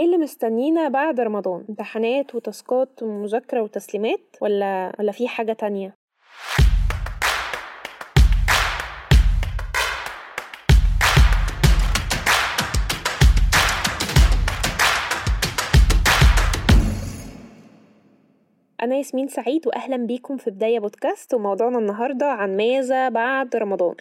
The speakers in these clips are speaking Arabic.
إيه اللي مستنينا بعد رمضان؟ امتحانات وتاسكات ومذاكرة وتسليمات ولا ولا في حاجة تانية؟ أنا ياسمين سعيد وأهلا بيكم في بداية بودكاست وموضوعنا النهاردة عن ماذا بعد رمضان؟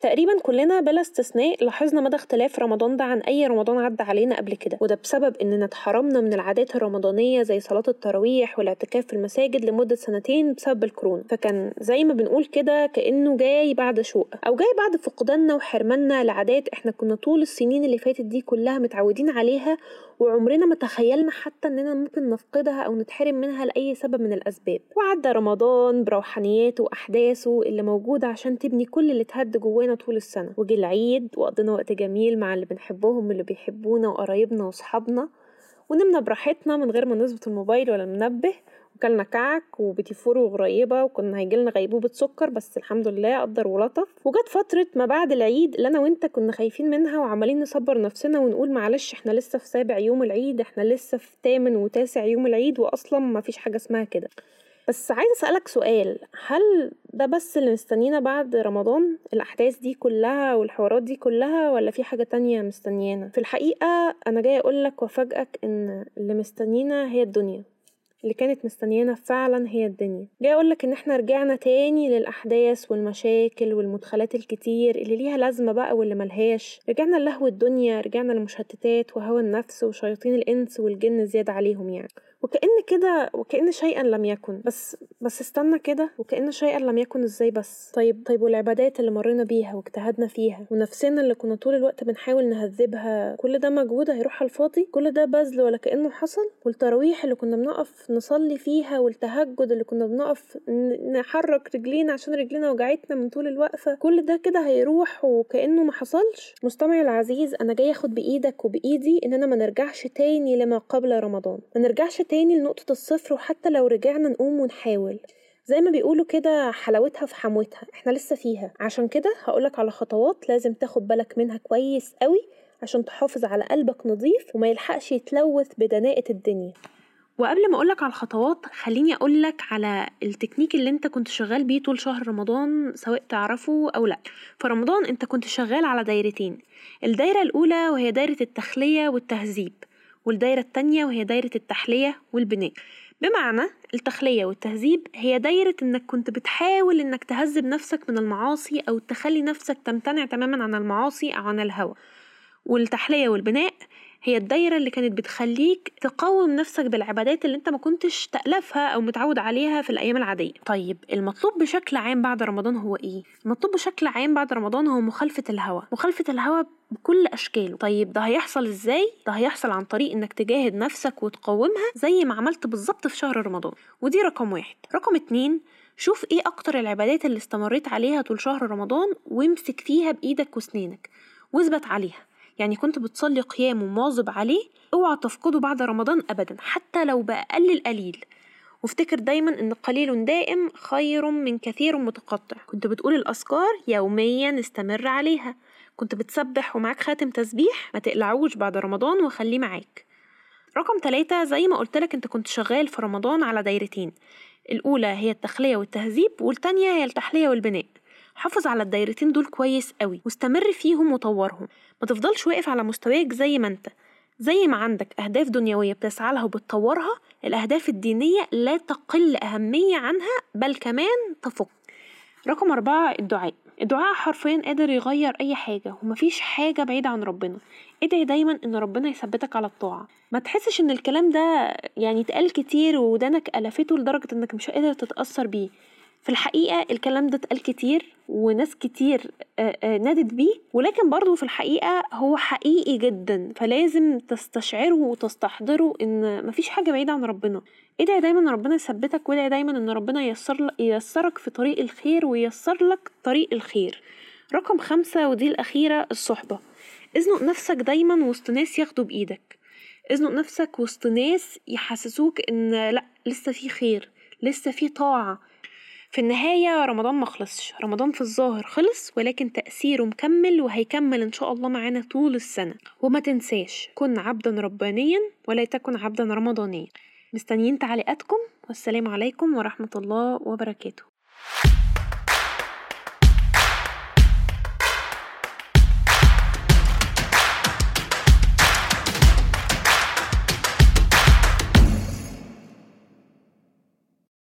تقريبا كلنا بلا استثناء لاحظنا مدى اختلاف رمضان ده عن أي رمضان عدى علينا قبل كده. وده بسبب إننا اتحرمنا من العادات الرمضانية زي صلاة التراويح والاعتكاف في المساجد لمدة سنتين بسبب الكورونا. فكان زي ما بنقول كده كأنه جاي بعد شوق أو جاي بعد فقداننا وحرماننا لعادات إحنا كنا طول السنين اللي فاتت دي كلها متعودين عليها وعمرنا ما تخيلنا حتى إننا ممكن نفقدها أو نتحرم منها لأي سبب من الأسباب. وعدى رمضان بروحانياته وأحداثه اللي موجودة عشان تبني كل اللي اتهد جوانا طول السنة. وجه العيد وقضينا وقت جميل مع اللي بنحبهم واللي بيحبونا وقرايبنا وصحابنا ونمنا براحتنا من غير ما نظبط الموبايل ولا المنبه. وكلنا كعك وبيتي فور وغريبة وكنا هيجيلنا غيبوبة سكر بس الحمد لله قدر ولطف. وجت فترة ما بعد العيد اللي أنا وأنت كنا خايفين منها وعمالين نصبر نفسنا ونقول معلش إحنا لسه في سابع يوم العيد إحنا لسه في تامن وتاسع يوم العيد وأصلا مفيش حاجة اسمها كده. بس عايزة أسألك سؤال هل ده بس اللي مستنينا بعد رمضان؟ الأحداث دي كلها والحوارات دي كلها ولا في حاجة تانية مستنيانا؟ في الحقيقة أنا جاية أقولك وأفاجئك إن اللي مستنينا هي الدنيا. اللي كانت مستنيانا فعلا هي الدنيا. جاي أقولك إن إحنا رجعنا تاني للأحداث والمشاكل والمدخلات الكتير اللي ليها لازمة بقى واللي ملهاش. رجعنا لهو الدنيا رجعنا للمشتتات وهوى النفس وشياطين الإنس والجن زيادة عليهم يعني. وكأن كده وكأن شيئا لم يكن. بس بس استنى كده وكأن شيئا لم يكن إزاي بس. طيب طيب والعبادات اللي مرينا بيها واجتهدنا فيها ونفسنا اللي كنا طول الوقت بنحاول نهذبها كل ده مجهود هيروح على الفاضي؟ كل ده بذل ولا كأنه حصل؟ والتراويح اللي كنا بنقف نصلي فيها والتهجد اللي كنا بنقف نحرك رجلينا عشان رجلينا وجعتنا من طول الوقفة كل ده كده هيروح وكأنه ما حصلش؟ مستمعي العزيز أنا جاي أخد بإيدك وبإيدي إننا ما نرجعش تاني لما قبل رمضان. ما نرجعش تاني لنقطة الصفر وحتى لو رجعنا نقوم ونحاول. زي ما بيقولوا كده حلاوتها في حموتها. إحنا لسه فيها. عشان كده هقولك على خطوات لازم تاخد بالك منها كويس قوي عشان تحافظ على قلبك نظيف وما يلحقش يتلوث بدناءة الدنيا. وقبل ما أقولك على الخطوات خليني أقولك على التكنيك اللي أنت كنت شغال بيه طول شهر رمضان سواء تعرفه أو لأ. في رمضان أنت كنت شغال على دايرتين. الدايرة الأولى وهي دايرة التخلية والتهذيب. والدايرة التانية وهي دايرة التحلية والبناء. بمعنى التخلية والتهذيب هي دايرة إنك كنت بتحاول إنك تهذب نفسك من المعاصي أو تخلي نفسك تمتنع تماما عن المعاصي أو عن الهوى. والتحلية والبناء هي الدايرة اللي كانت بتخليك تقوم نفسك بالعبادات اللي انت ما كنتش تألفها أو متعود عليها في الأيام العادية. طيب المطلوب بشكل عام بعد رمضان هو إيه؟ المطلوب بشكل عام بعد رمضان هو مخالفة الهوى مخالفة الهوى بكل أشكاله. طيب ده هيحصل إزاي؟ ده هيحصل عن طريق إنك تجاهد نفسك وتقومها زي ما عملت بالظبط في شهر رمضان. ودي رقم واحد. رقم اتنين شوف إيه أكتر العبادات اللي استمريت عليها طول شهر رمضان وامسك فيها بإيدك وسنينك وإثبت عليها. يعني كنت بتصلي قيام ومواظب عليه اوعى تفقده بعد رمضان ابدا حتى لو بأقل القليل. وافتكر دايما إن قليل دائم خير من كثير متقطع. كنت بتقول الأذكار يوميا استمر عليها. كنت بتسبح ومعاك خاتم تسبيح ما تقلعوش بعد رمضان وخليه معاك. رقم ثلاثة زي ما قلت لك أنت كنت شغال في رمضان على دايرتين. الأولى هي التخلية والتهذيب والتانية هي التحلية والبناء. حافظ على الدايرتين دول كويس قوي واستمر فيهم وطورهم. ما تفضلش واقف على مستواك زي ما انت. زي ما عندك أهداف دنيوية بتسعى لها وبتطورها الأهداف الدينية لا تقل أهمية عنها بل كمان تفوق. رقم أربعة الدعاء. الدعاء حرفيا قادر يغير أي حاجة ومفيش حاجة بعيدة عن ربنا. ادعي دايما إن ربنا يثبتك على الطاعة. ما تحسش إن الكلام ده يعني اتقال كتير ودانك ألفته لدرجة إنك مش قادر تتأثر بيه. في الحقيقة الكلام ده اتقال كتير وناس كتير نادت بيه ولكن برضه في الحقيقة هو حقيقي جدا فلازم تستشعره وتستحضره إن مفيش حاجة بعيدة عن ربنا. ادعي دايما ربنا يثبتك وادعي دايما إن ربنا ييسر ييسرك في طريق الخير وييسر لك طريق الخير. رقم خمسة ودي الأخيرة الصحبة. ازنق نفسك دايما وسط ناس ياخدوا بإيدك. ازنق نفسك وسط ناس يحسسوك إن لأ لسه في خير لسه في طاعة. في النهاية رمضان مخلصش رمضان في الظاهر خلص ولكن تأثيره مكمل وهيكمل إن شاء الله معانا طول السنة. وما تنساش كن عبدا ربانيا ولا تكن عبدا رمضانيا. مستنيين تعليقاتكم والسلام عليكم ورحمة الله وبركاته.